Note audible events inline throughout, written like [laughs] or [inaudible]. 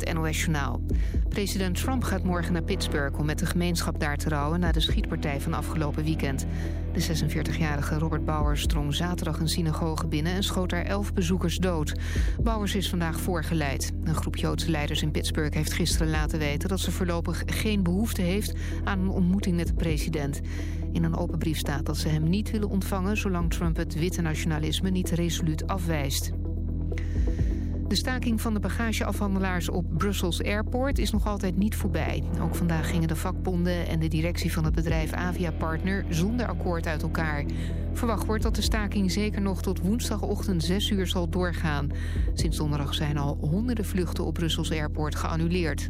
het NOS-journaal. President Trump gaat morgen naar Pittsburgh om met de gemeenschap daar te rouwen... na de schietpartij van afgelopen weekend. De 46-jarige Robert Bowers drong zaterdag een synagoge binnen... en schoot daar elf bezoekers dood. Bowers is vandaag voorgeleid. Een groep Joodse leiders in Pittsburgh heeft gisteren laten weten... dat ze voorlopig geen behoefte heeft aan een ontmoeting met de president. In een open brief staat dat ze hem niet willen ontvangen... zolang Trump het witte nationalisme niet resoluut afwijst. De staking van de bagageafhandelaars op Brussels Airport is nog altijd niet voorbij. Ook vandaag gingen de vakbonden en de directie van het bedrijf Avia Partner zonder akkoord uit elkaar. Verwacht wordt dat de staking zeker nog tot woensdagochtend 6 uur zal doorgaan. Sinds donderdag zijn al honderden vluchten op Brussels Airport geannuleerd.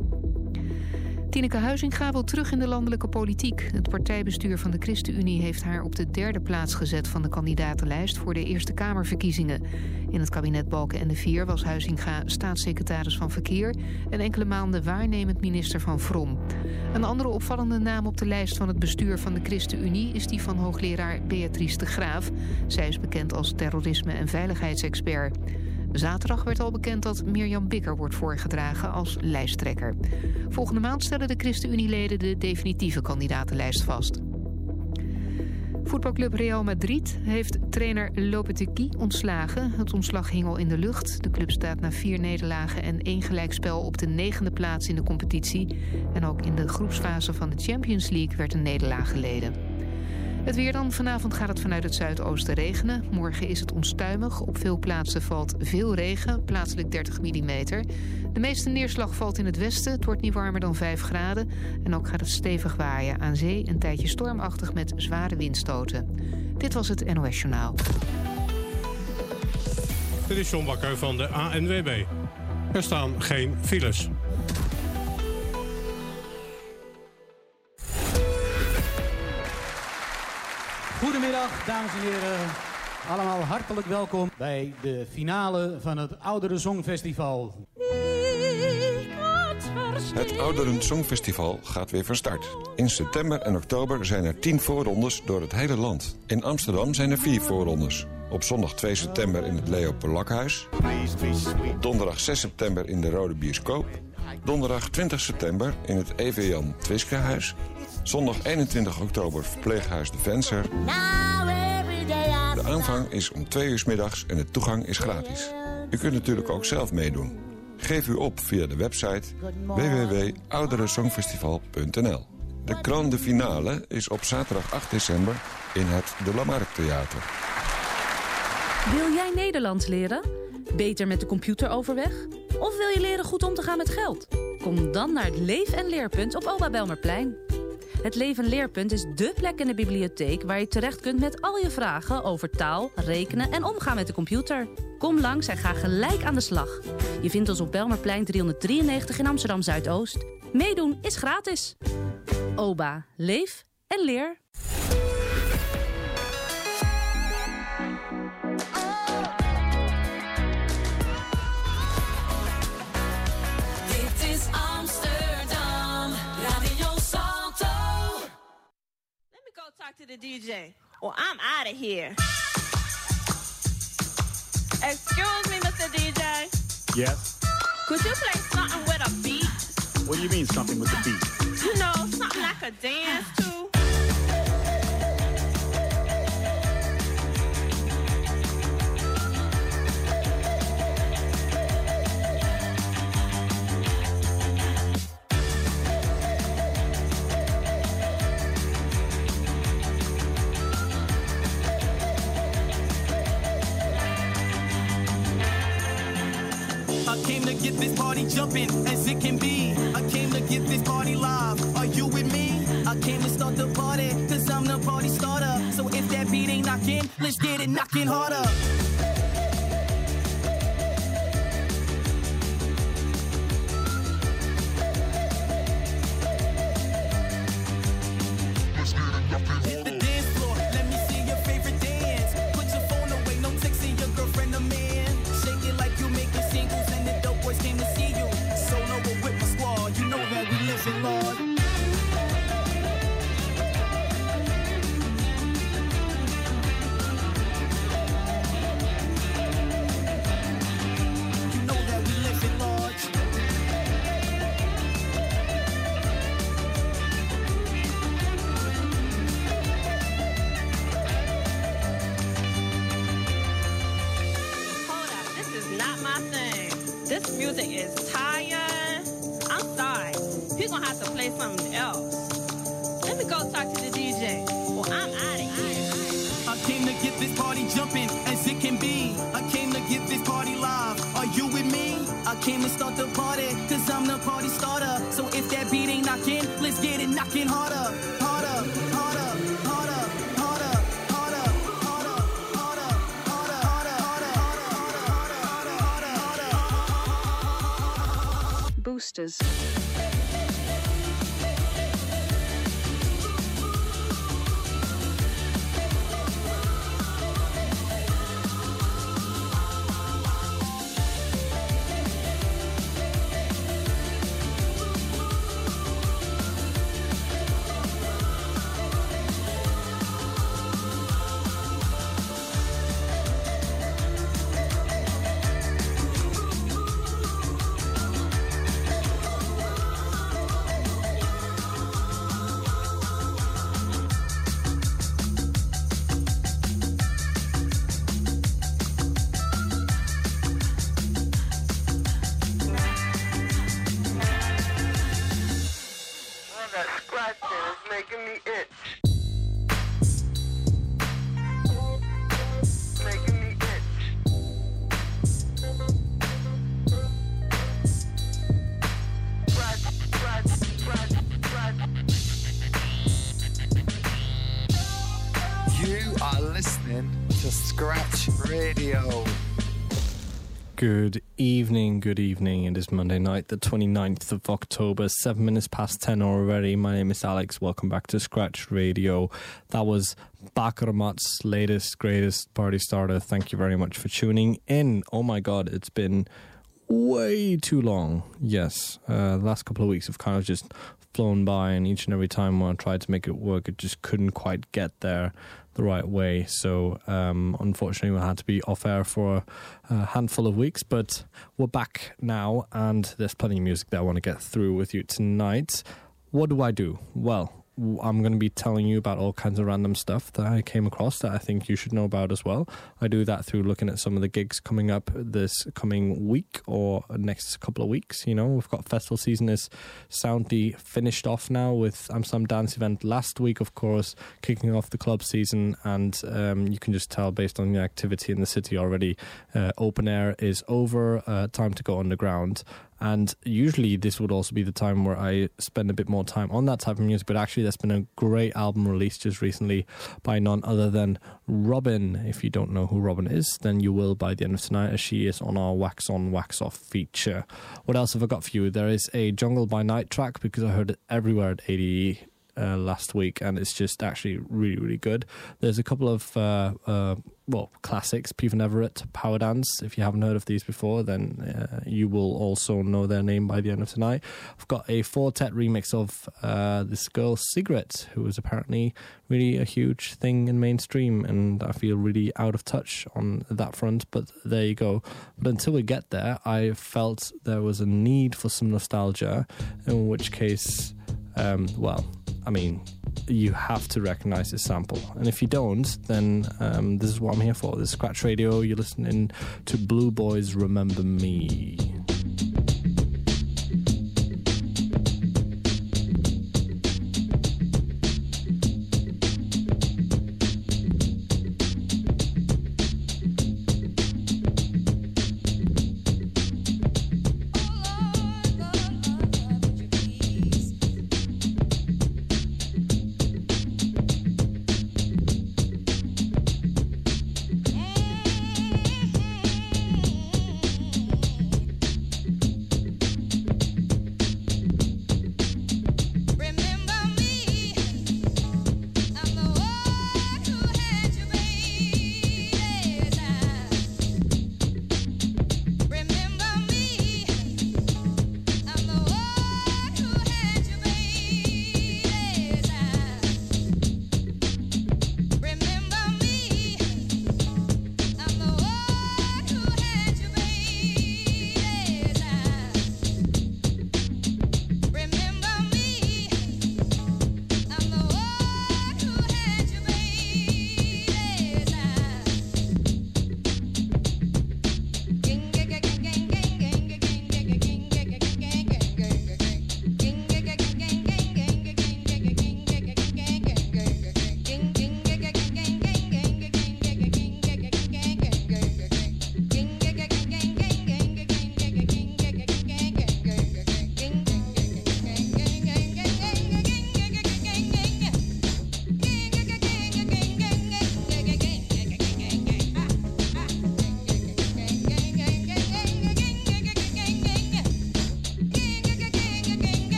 Tineke Huizinga wil terug in de landelijke politiek. Het partijbestuur van de ChristenUnie heeft haar op de derde plaats gezet van de kandidatenlijst voor de Eerste Kamerverkiezingen. In het kabinet Balken en de Vier was Huizinga staatssecretaris van Verkeer en enkele maanden waarnemend minister van Vrom. Een andere opvallende naam op de lijst van het bestuur van de ChristenUnie is die van hoogleraar Beatrice de Graaf. Zij is bekend als terrorisme- en veiligheidsexpert. Zaterdag werd al bekend dat Mirjam Bikker wordt voorgedragen als lijsttrekker. Volgende maand stellen de ChristenUnie-leden de definitieve kandidatenlijst vast. Voetbalclub Real Madrid heeft trainer Lopetegui ontslagen. Het ontslag hing al in de lucht. De club staat na vier nederlagen en één gelijkspel op de negende plaats in de competitie. En ook in de groepsfase van de Champions League werd een nederlaag geleden. Het weer dan. Vanavond gaat het vanuit het zuidoosten regenen. Morgen is het onstuimig. Op veel plaatsen valt veel regen, plaatselijk 30 mm. De meeste neerslag valt in het westen. Het wordt niet warmer dan 5 graden. En ook gaat het stevig waaien. Aan zee een tijdje stormachtig met zware windstoten. Dit was het NOS Journaal. Dit is John Bakker van de ANWB. Er staan geen files. Goedemiddag, dames en heren. Allemaal hartelijk welkom bij de finale van het Oudere Songfestival. Het Ouderen Songfestival gaat weer van start. In september en oktober zijn er 10 voorrondes door het hele land. In Amsterdam zijn er 4 voorrondes. Op zondag 2 september in het Leo Polakhuis. Donderdag 6 september in de Rode Bioscoop. Donderdag 20 september in het EV Jan Twiskehuis. Zondag 21 oktober verpleeghuis De Venser. De aanvang is om 2 uur middags en de toegang is gratis. U kunt natuurlijk ook zelf meedoen. Geef u op via de website www.ouderesongfestival.nl. De grande finale is op zaterdag 8 december in het De Lamarck Theater. Wil jij Nederlands leren? Beter met de computer overweg? Of wil je leren goed om te gaan met geld? Kom dan naar het Leef- en Leerpunt op Oba Belmerplein. Het Leven Leerpunt is dé plek in de bibliotheek waar je terecht kunt met al je vragen over taal, rekenen en omgaan met de computer. Kom langs en ga gelijk aan de slag. Je vindt ons op Belmerplein 393 in Amsterdam Zuidoost. Meedoen is gratis. OBA, leef en leer. To the DJ, or I'm out of here. Excuse me, Mr. DJ. Yes. Could you play something with a beat? What do you mean something with a beat? You know, something like a dance too. Jumping as it can be. I came to get this party live. Are you with me? I came to start the party, cause I'm the party starter. So if that beat ain't knocking, let's get it knocking harder. boosters. Good evening. It is Monday night, the 29th of October, seven minutes past 10 already. My name is Alex. Welcome back to Scratch Radio. That was Bakermat's latest, greatest party starter. Thank you very much for tuning in. Oh my god, it's been way too long. Yes, uh, the last couple of weeks have kind of just flown by, and each and every time when I tried to make it work, it just couldn't quite get there the right way. So, um, unfortunately, we had to be off air for a, handful of weeks, but we're back now, and there's plenty of music that I want to get through with you tonight. What do I do? Well, I'm going to be telling you about all kinds of random stuff that I came across that I think you should know about as well. I do that through looking at some of the gigs coming up this coming week or next couple of weeks. You know, we've got festival season is soundly finished off now with Amsterdam Dance Event last week, of course, kicking off the club season. And um, you can just tell based on the activity in the city already, uh, open air is over, uh, time to go underground. And usually, this would also be the time where I spend a bit more time on that type of music. But actually, there's been a great album released just recently by none other than Robyn. If you don't know who Robyn is, then you will by the end of tonight, as she is on our Wax On, Wax Off feature. What else have I got for you? There is a Jungle by Night track because I heard it everywhere at ADE. Uh, last week, and it's just actually really, really good. There's a couple of uh, uh, well classics. Peven Everett, Power Dance. If you haven't heard of these before, then uh, you will also know their name by the end of tonight. I've got a Four Tet remix of uh, this girl Sigrid, who was apparently really a huge thing in mainstream, and I feel really out of touch on that front. But there you go. But until we get there, I felt there was a need for some nostalgia, in which case, um, well, I mean, you have to recognize this sample. And if you don't, then um, this is what I'm here for. This is Scratch Radio. You're listening to Blue Boys Remember Me.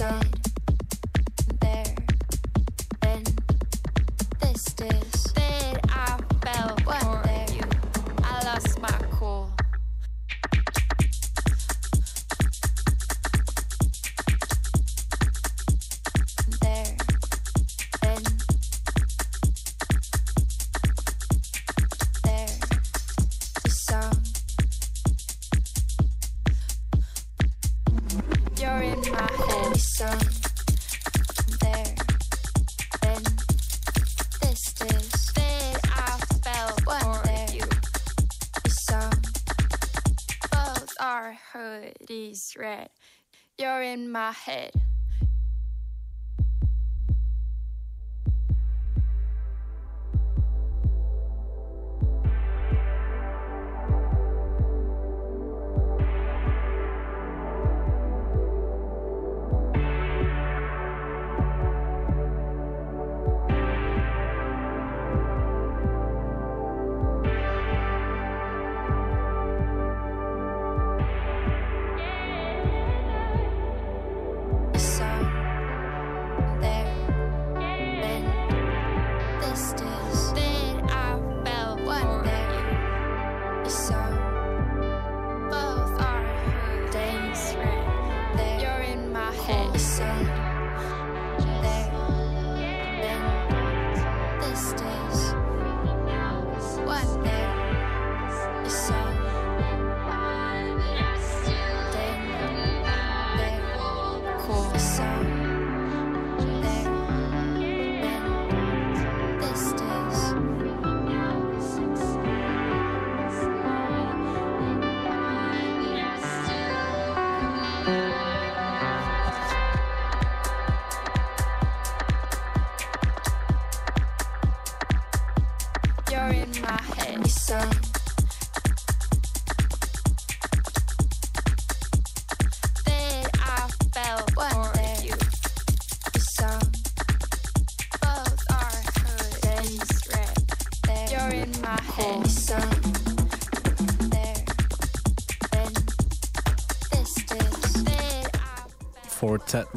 Head.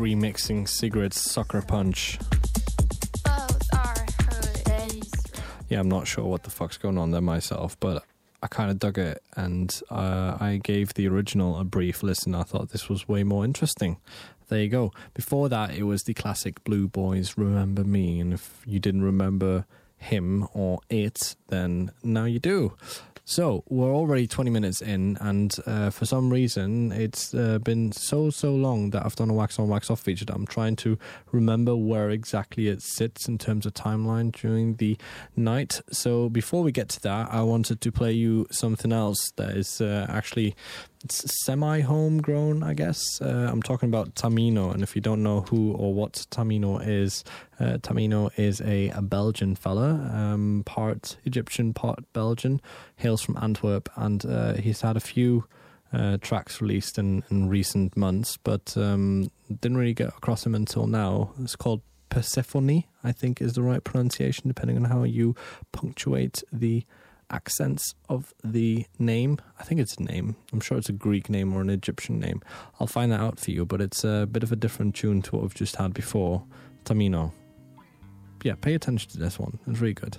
Remixing Sigrid's Sucker Punch. both are hoodies Yeah, I'm not sure what the fuck's going on there myself, but I kind of dug it and uh, I gave the original a brief listen. I thought this was way more interesting. There you go. Before that, it was the classic Blue Boys Remember Me, and if you didn't remember him or it, then now you do. So we're already 20 minutes in, and uh, for some reason, it's uh, been so so long that I've done a wax on wax off feature. That I'm trying to remember where exactly it sits in terms of timeline during the night. So before we get to that, I wanted to play you something else that is uh, actually semi homegrown, I guess. Uh, I'm talking about Tamino, and if you don't know who or what Tamino is, uh, Tamino is a, a Belgian fella, um, part Egyptian, part Belgian, hails from Antwerp, and uh, he's had a few uh, tracks released in, in recent months, but um, didn't really get across him until now. It's called Persephone, I think is the right pronunciation, depending on how you punctuate the accents of the name. I think it's a name. I'm sure it's a Greek name or an Egyptian name. I'll find that out for you, but it's a bit of a different tune to what we've just had before Tamino. Yeah, pay attention to this one. It's really good.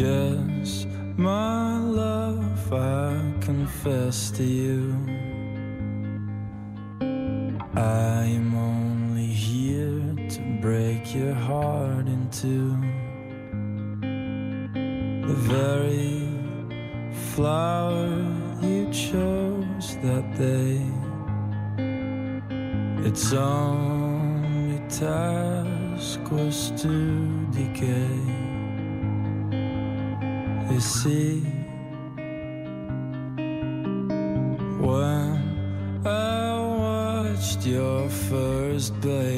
Yes, my love, I confess to you. I am only here to break your heart in two. The very flower you chose that day. Its only task was to decay ici. When I watched your first baby.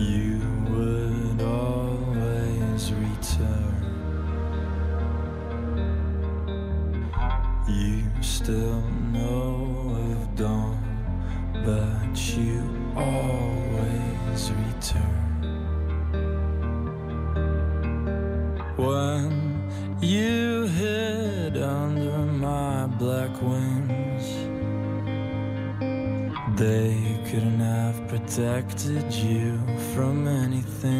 you protected you from anything.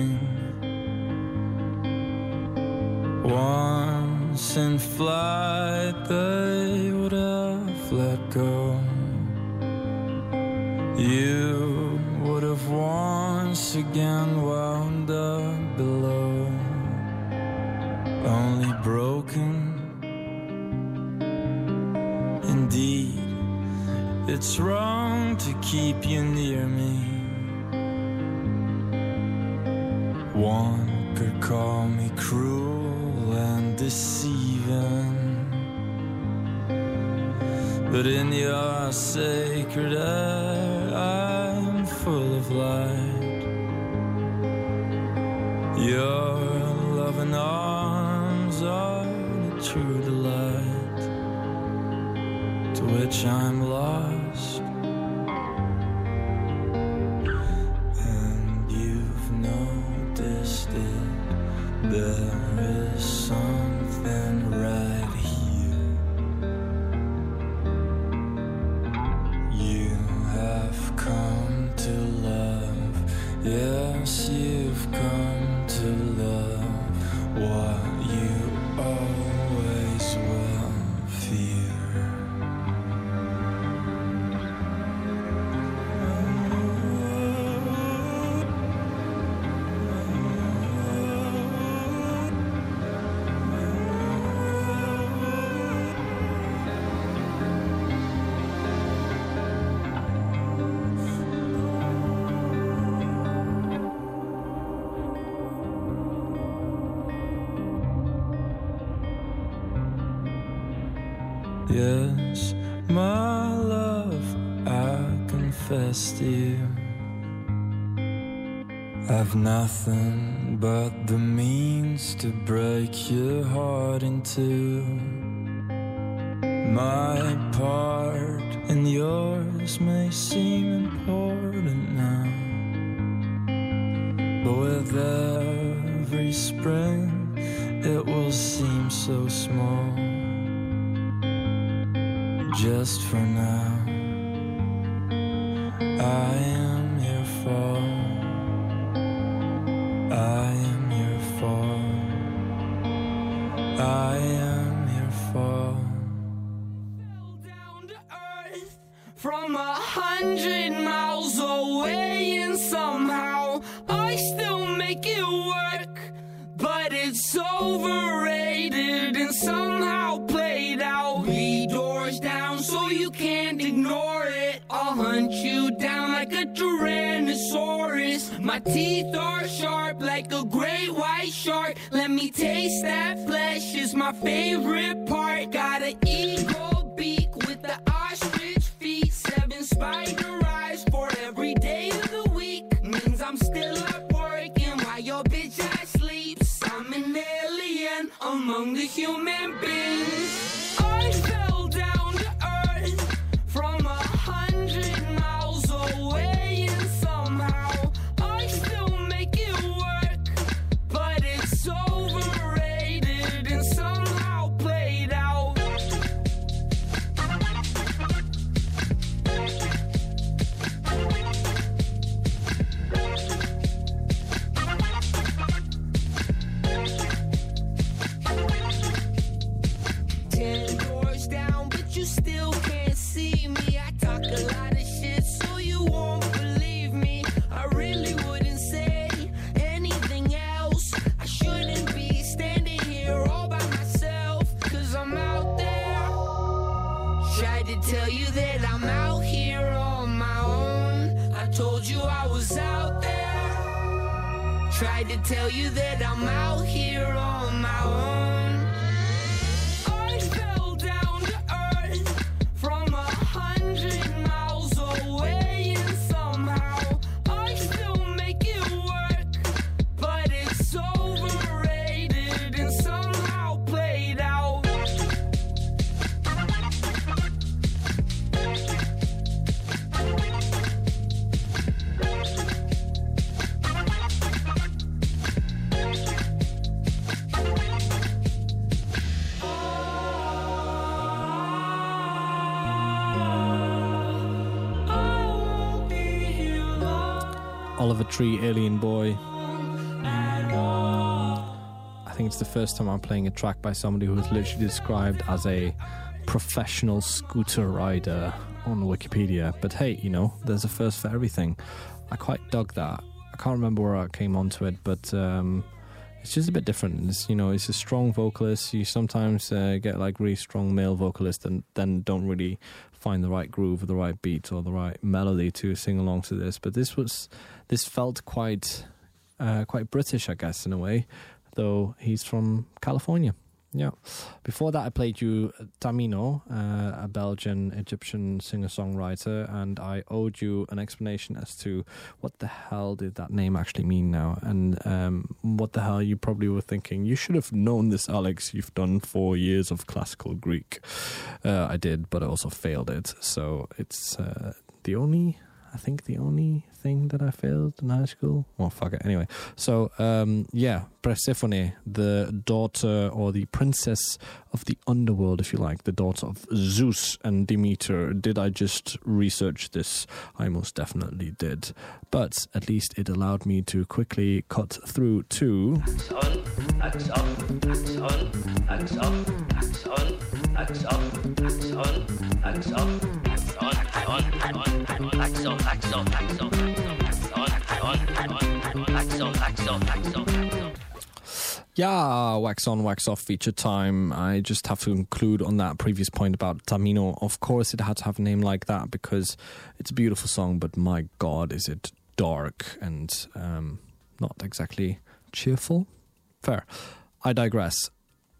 Yes, my love, I confess to you. I've nothing but the means to break your heart in two. My part and yours may human beings. Alien Boy. I think it's the first time I'm playing a track by somebody who is literally described as a professional scooter rider on Wikipedia. But hey, you know, there's a first for everything. I quite dug that. I can't remember where I came onto it, but um, it's just a bit different. It's, you know, it's a strong vocalist. You sometimes uh, get like really strong male vocalists and then don't really find the right groove or the right beat or the right melody to sing along to this. But this was, this felt quite, uh, quite British, I guess, in a way, though he's from California. Yeah. Before that, I played you Tamino, uh, a Belgian Egyptian singer songwriter, and I owed you an explanation as to what the hell did that name actually mean now, and um, what the hell you probably were thinking. You should have known this, Alex. You've done four years of classical Greek. Uh, I did, but I also failed it. So it's uh, the only. I think the only thing that I failed in high school. Well, fuck it. Anyway, so um, yeah, Persephone, the daughter or the princess of the underworld, if you like, the daughter of Zeus and Demeter. Did I just research this? I most definitely did. But at least it allowed me to quickly cut through to. Yeah, wax on, wax off feature time. I just have to conclude on that previous point about Tamino. Of course, it had to have a name like that because it's a beautiful song, but my god, is it dark and um, not exactly cheerful? Fair. I digress.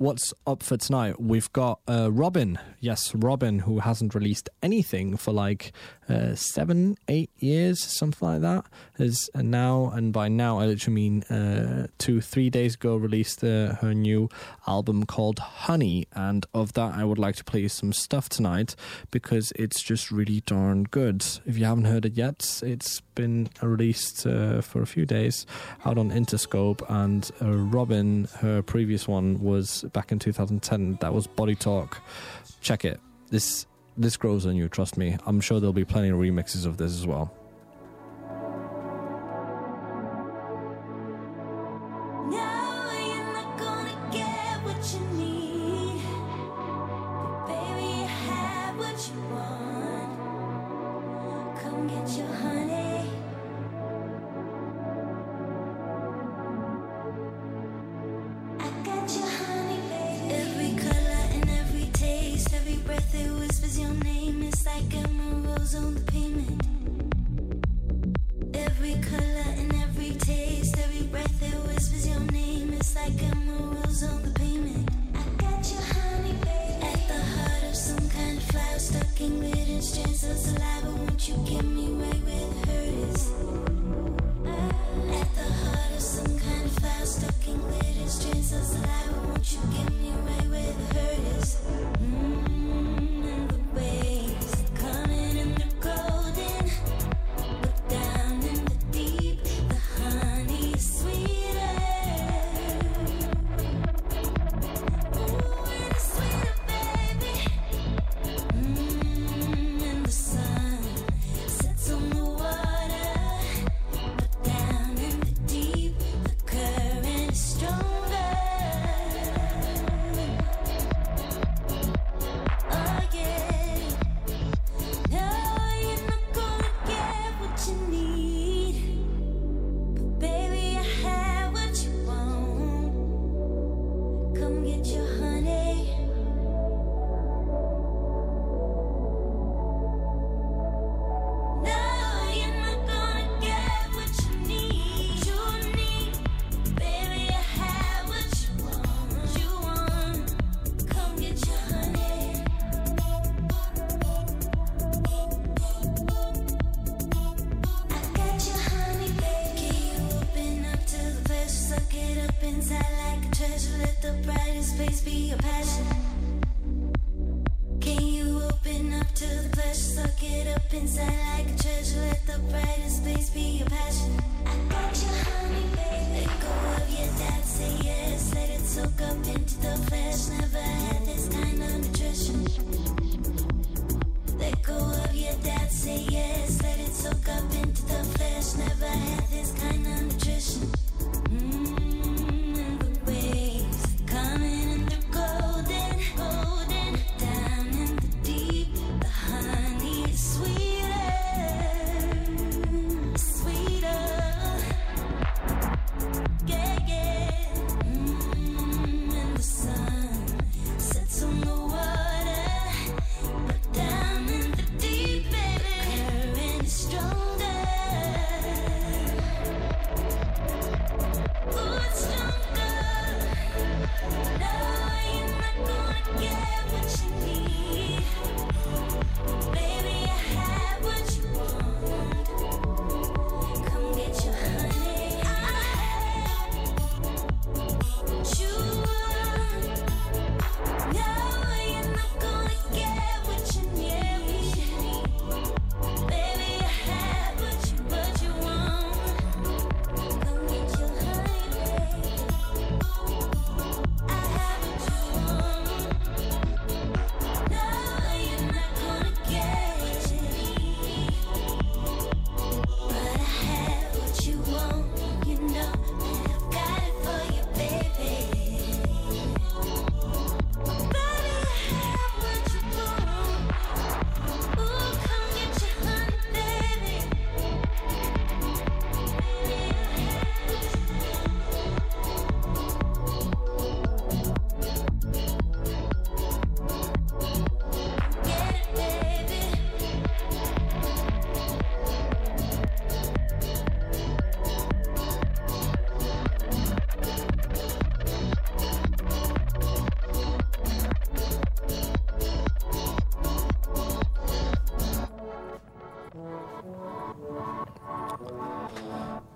What's up for tonight? We've got uh, Robyn. Yes, Robyn, who hasn't released anything for like uh, seven, eight years, something like that. Is now, and by now I literally mean uh, two, three days ago, released uh, her new album called Honey. And of that, I would like to play some stuff tonight because it's just really darn good. If you haven't heard it yet, it's been released uh, for a few days out on Interscope. And uh, Robyn, her previous one was back in 2010. That was Body Talk. Check it. This this grows on you. Trust me. I'm sure there'll be plenty of remixes of this as well.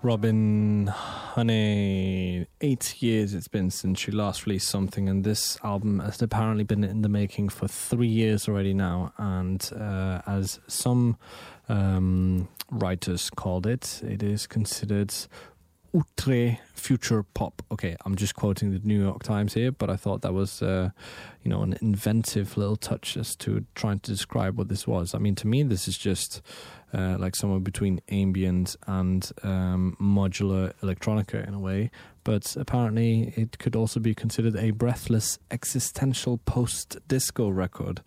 Robyn Honey. Eight years it's been since she last released something, and this album has apparently been in the making for three years already now. And uh, as some um, writers called it, it is considered outre future pop. Okay, I'm just quoting the New York Times here, but I thought that was, uh, you know, an inventive little touch as to trying to describe what this was. I mean, to me, this is just uh, like somewhere between ambient and um, modular electronica in a way. But apparently, it could also be considered a breathless existential post disco record.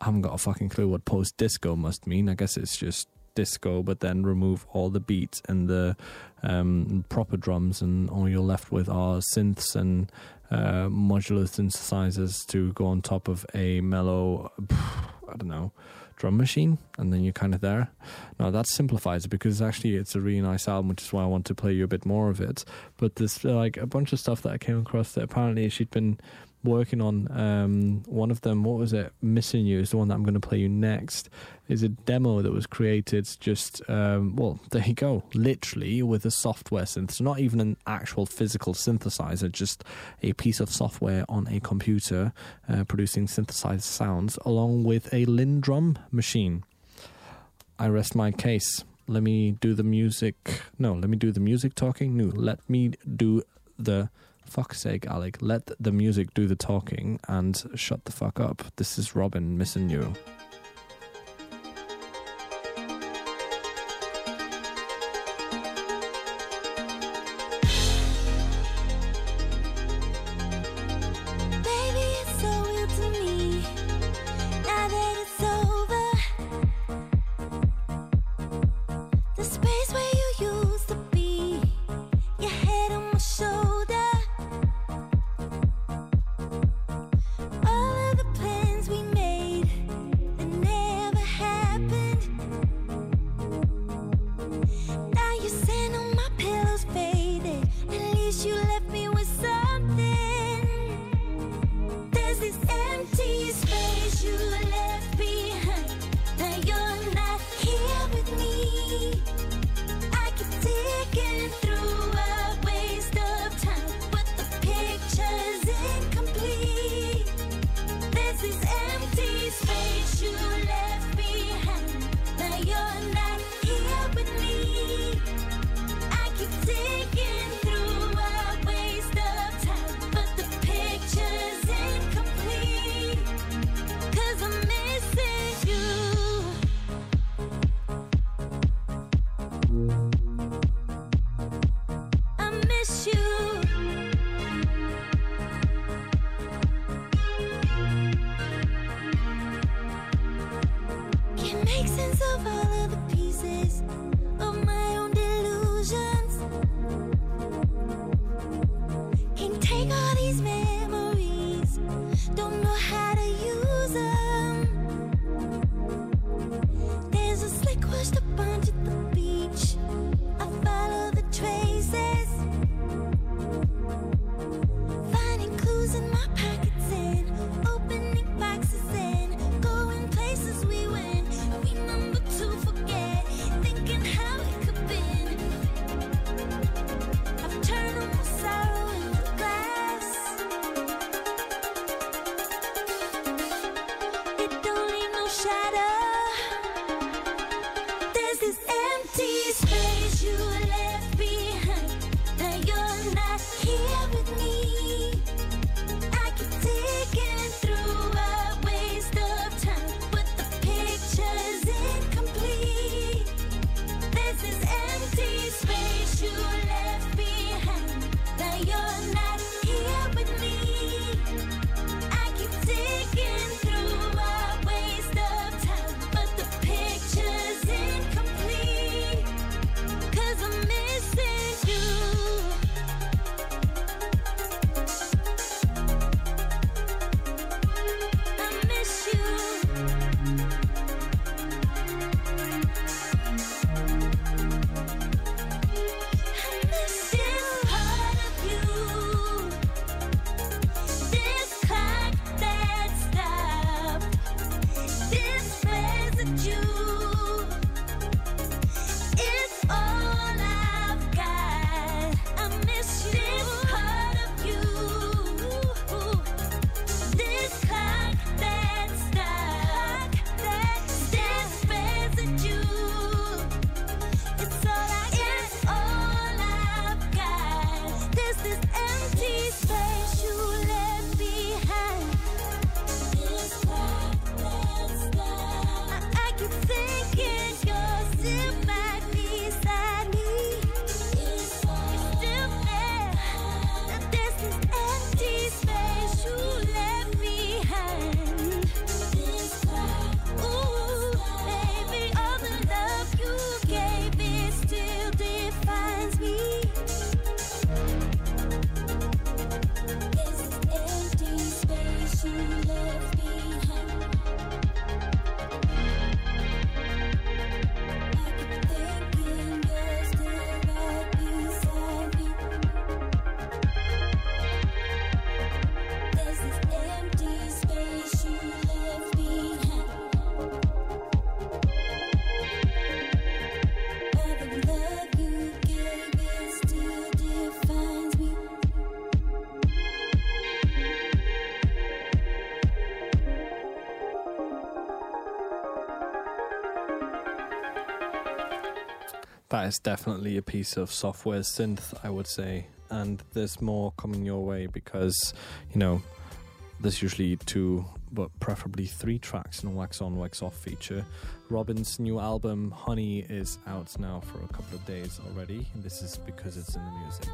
I haven't got a fucking clue what post disco must mean. I guess it's just disco, but then remove all the beats and the um, proper drums, and all you're left with are synths and uh, modular synthesizers to go on top of a mellow, [sighs] I don't know, drum machine, and then you're kind of there. Now that simplifies it because actually it's a really nice album, which is why I want to play you a bit more of it. But there's like a bunch of stuff that I came across that apparently she'd been working on. Um, one of them, what was it? Missing You is the one that I'm going to play you next. Is a demo that was created just um, well, [laughs] there you go, literally with a software synth. Not even an actual physical synthesizer, just a piece of software on a computer uh, producing synthesized sounds, along with a LinnDrum machine. I rest my case. Let me do the music. No, let me do the music talking. No, let me do the. Fuck's sake, Alec. Let the music do the talking and shut the fuck up. This is Robyn missing you. That is definitely a piece of software synth, I would say. And there's more coming your way because, you know, there's usually two, but preferably three tracks in a Wax On, Wax Off feature. Robyn's new album, Honey, is out now for a couple of days already. And this is because it's in the music.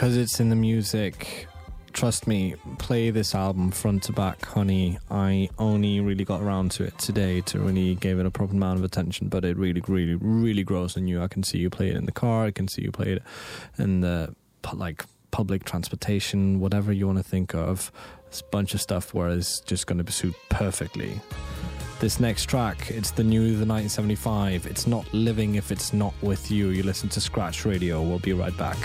Because it's in the music trust me play this album front to back honey. I only really got around to it today to really give it a proper amount of attention but it really really really grows on you. I can see you play it in the car i can see you play it in the like public transportation whatever you want to think of. It's a bunch of stuff where it's just going to be suit perfectly. This next track it's the new the 1975 it's not living if it's not with you. You listen to scratch radio. We'll be right back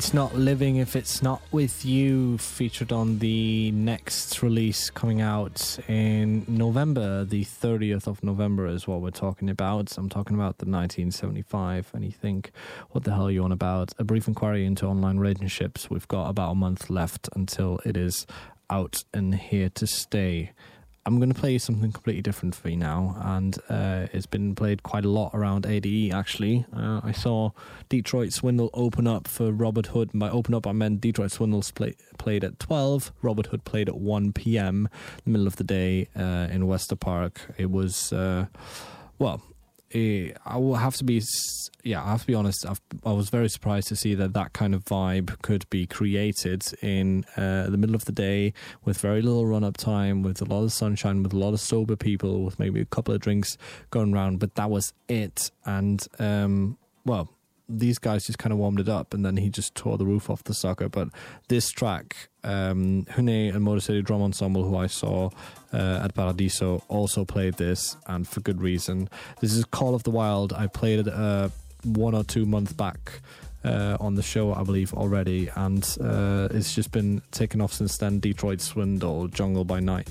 It's Not Living If It's Not With You, featured on the next release coming out in November. The 30th of November is what we're talking about. I'm talking about the 1975. And you think, what the hell are you on about? A brief inquiry into online relationships. We've got about a month left until it is out and here to stay. I'm going to play something completely different for you now, and uh, it's been played quite a lot around ADE actually. Uh, I saw Detroit Swindle open up for Robert Hood. And by open up, I meant Detroit Swindles play, played at 12, Robert Hood played at 1 p.m., the middle of the day uh, in Westerpark. It was, uh, well, eh, I will have to be, yeah, I have to be honest. I've, I was very surprised to see that that kind of vibe could be created in uh, the middle of the day with very little run-up time, with a lot of sunshine, with a lot of sober people, with maybe a couple of drinks going around. But that was it, and um, well. These guys just kind of warmed it up, and then he just tore the roof off the sucker. But this track, um, Hunee and Motor City Drum Ensemble, who I saw uh, at Paradiso, also played this, and for good reason. This is Call of the Wild. I played it uh, one or two months back uh, on the show, I believe, already, and uh, it's just been taken off since then. Detroit Swindle, Jungle by Night.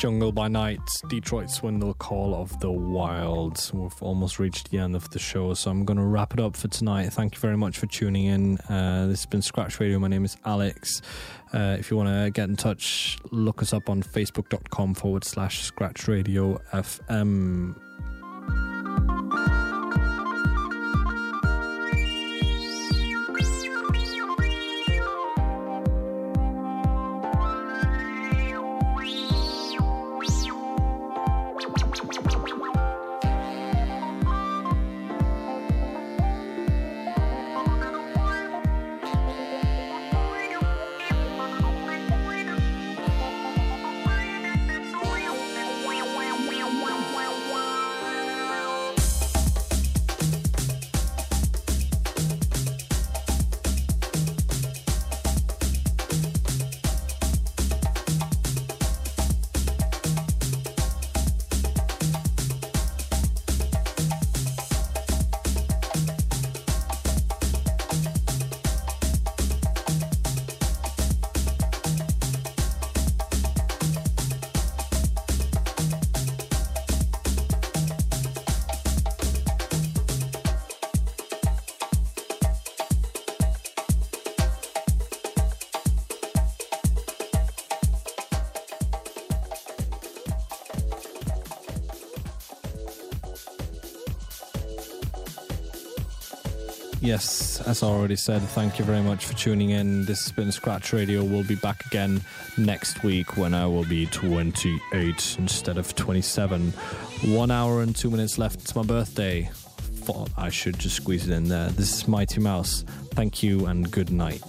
Jungle by Night, Detroit Swindle Call of the Wild. We've almost reached the end of the show, so I'm going to wrap it up for tonight. Thank you very much for tuning in. Uh, this has been Scratch Radio. My name is Alex. Uh, if you want to get in touch, look us up on facebook.com forward slash Scratch Radio FM. Yes, as I already said, thank you very much for tuning in. This has been Scratch Radio. We'll be back again next week when I will be 28 instead of 27. One hour and two minutes left. It's my birthday. Thought I should just squeeze it in there. This is Mighty Mouse. Thank you and good night.